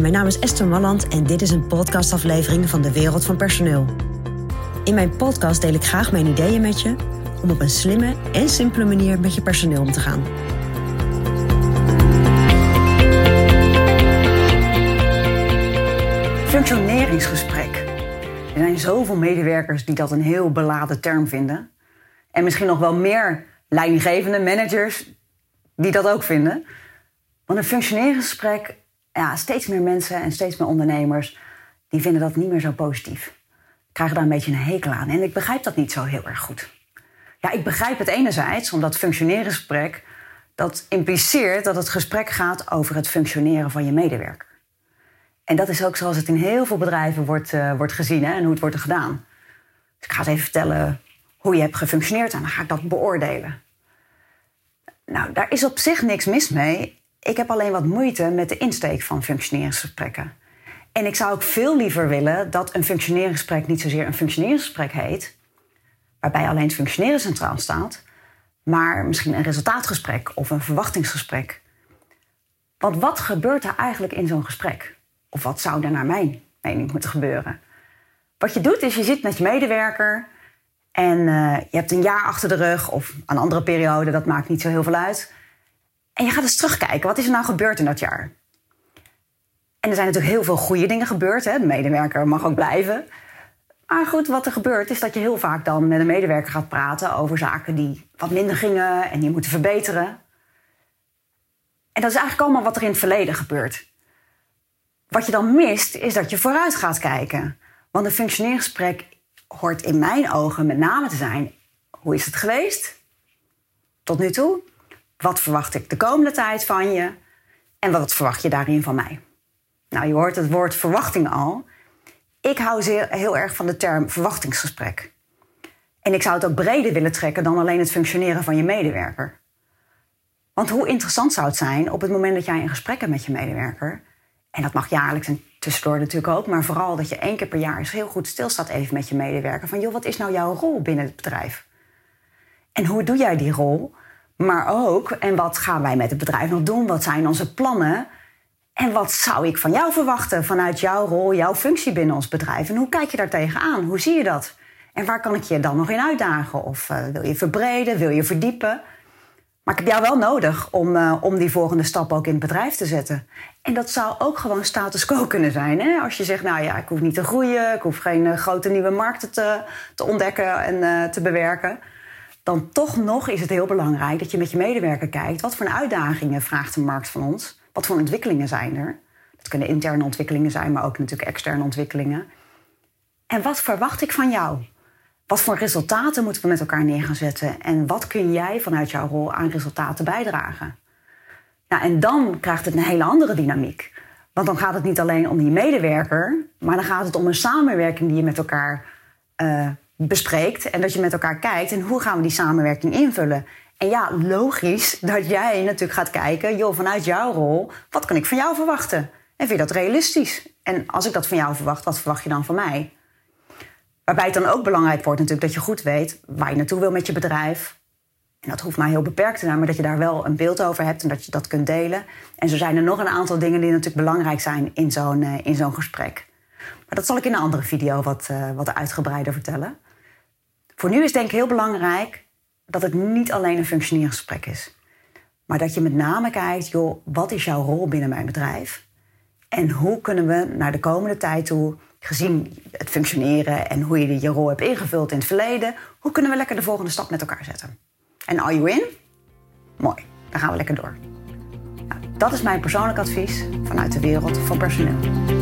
Mijn naam is Esther Malland en dit is een podcastaflevering van de Wereld van Personeel. In mijn podcast deel ik graag mijn ideeën met je om op een slimme en simpele manier met je personeel om te gaan. Functioneringsgesprek. Er zijn zoveel medewerkers die dat een heel beladen term vinden. En misschien nog wel meer leidinggevende managers die dat ook vinden. Want een functioneringsgesprek, ja, steeds meer mensen en steeds meer ondernemers, die vinden dat niet meer zo positief. Krijgen daar een beetje een hekel aan. En ik begrijp dat niet zo heel erg goed. Ja, ik begrijp het enerzijds, omdat functioneringsgesprek, dat impliceert dat het gesprek gaat over het functioneren van je medewerker. En dat is ook zoals het in heel veel bedrijven wordt, uh, wordt gezien hè, en hoe het wordt gedaan. Dus ik ga eens even vertellen hoe je hebt gefunctioneerd en dan ga ik dat beoordelen. Nou, daar is op zich niks mis mee. Ik heb alleen wat moeite met de insteek van functioneringsgesprekken. En ik zou ook veel liever willen dat een functioneringsgesprek niet zozeer een functioneringsgesprek heet, waarbij alleen het functioneren centraal staat, maar misschien een resultaatgesprek of een verwachtingsgesprek. Want wat gebeurt er eigenlijk in zo'n gesprek? Of wat zou er naar mijn mening moeten gebeuren? Wat je doet is je zit met je medewerker en uh, je hebt een jaar achter de rug of een andere periode, dat maakt niet zo heel veel uit. En je gaat eens terugkijken, wat is er nou gebeurd in dat jaar? En er zijn natuurlijk heel veel goede dingen gebeurd. Hè? De medewerker mag ook blijven. Maar goed, wat er gebeurt is dat je heel vaak dan met een medewerker gaat praten over zaken die wat minder gingen en die moeten verbeteren. En dat is eigenlijk allemaal wat er in het verleden gebeurt. Wat je dan mist, is dat je vooruit gaat kijken. Want een functioneringsgesprek hoort in mijn ogen met name te zijn: hoe is het geweest tot nu toe? Wat verwacht ik de komende tijd van je? En wat verwacht je daarin van mij? Nou, je hoort het woord verwachting al. Ik hou zeer, heel erg van de term verwachtingsgesprek. En ik zou het ook breder willen trekken dan alleen het functioneren van je medewerker. Want hoe interessant zou het zijn op het moment dat jij een gesprek hebt met je medewerker, en dat mag jaarlijks en tussendoor natuurlijk ook, maar vooral dat je één keer per jaar eens heel goed stilstaat even met je medewerker van joh, wat is nou jouw rol binnen het bedrijf? En hoe doe jij die rol? Maar ook, en wat gaan wij met het bedrijf nog doen? Wat zijn onze plannen? En wat zou ik van jou verwachten vanuit jouw rol, jouw functie binnen ons bedrijf? En hoe kijk je daar tegenaan? Hoe zie je dat? En waar kan ik je dan nog in uitdagen? Of uh, wil je verbreden? Wil je verdiepen? Maar ik heb jou wel nodig om, uh, om die volgende stap ook in het bedrijf te zetten. En dat zou ook gewoon status quo kunnen zijn. Hè? Als je zegt, nou ja, ik hoef niet te groeien, ik hoef geen uh, grote nieuwe markten te, te ontdekken en te bewerken. Dan toch nog is het heel belangrijk dat je met je medewerker kijkt. Wat voor uitdagingen vraagt de markt van ons? Wat voor ontwikkelingen zijn er? Dat kunnen interne ontwikkelingen zijn, maar ook natuurlijk externe ontwikkelingen. En wat verwacht ik van jou? Wat voor resultaten moeten we met elkaar neer gaan zetten? En wat kun jij vanuit jouw rol aan resultaten bijdragen? Nou, en dan krijgt het een hele andere dynamiek. Want dan gaat het niet alleen om die medewerker, maar dan gaat het om een samenwerking die je met elkaar uh, bespreekt. En dat je met elkaar kijkt en hoe gaan we die samenwerking invullen. En ja, logisch dat jij natuurlijk gaat kijken, joh, vanuit jouw rol, wat kan ik van jou verwachten? En vind je dat realistisch? En als ik dat van jou verwacht, wat verwacht je dan van mij? Waarbij het dan ook belangrijk wordt natuurlijk dat je goed weet waar je naartoe wil met je bedrijf. En dat hoeft maar heel beperkt te zijn, maar dat je daar wel een beeld over hebt en dat je dat kunt delen. En zo zijn er nog een aantal dingen die natuurlijk belangrijk zijn in zo'n uh, in zo'n gesprek. Maar dat zal ik in een andere video wat, uh, wat uitgebreider vertellen. Voor nu is denk ik heel belangrijk dat het niet alleen een functioneringsgesprek is. Maar dat je met name kijkt, joh, wat is jouw rol binnen mijn bedrijf? En hoe kunnen we naar de komende tijd toe gezien het functioneren en hoe je je rol hebt ingevuld in het verleden, hoe kunnen we lekker de volgende stap met elkaar zetten? En are you in? Mooi, dan gaan we lekker door. Nou, dat is mijn persoonlijk advies vanuit de wereld van personeel.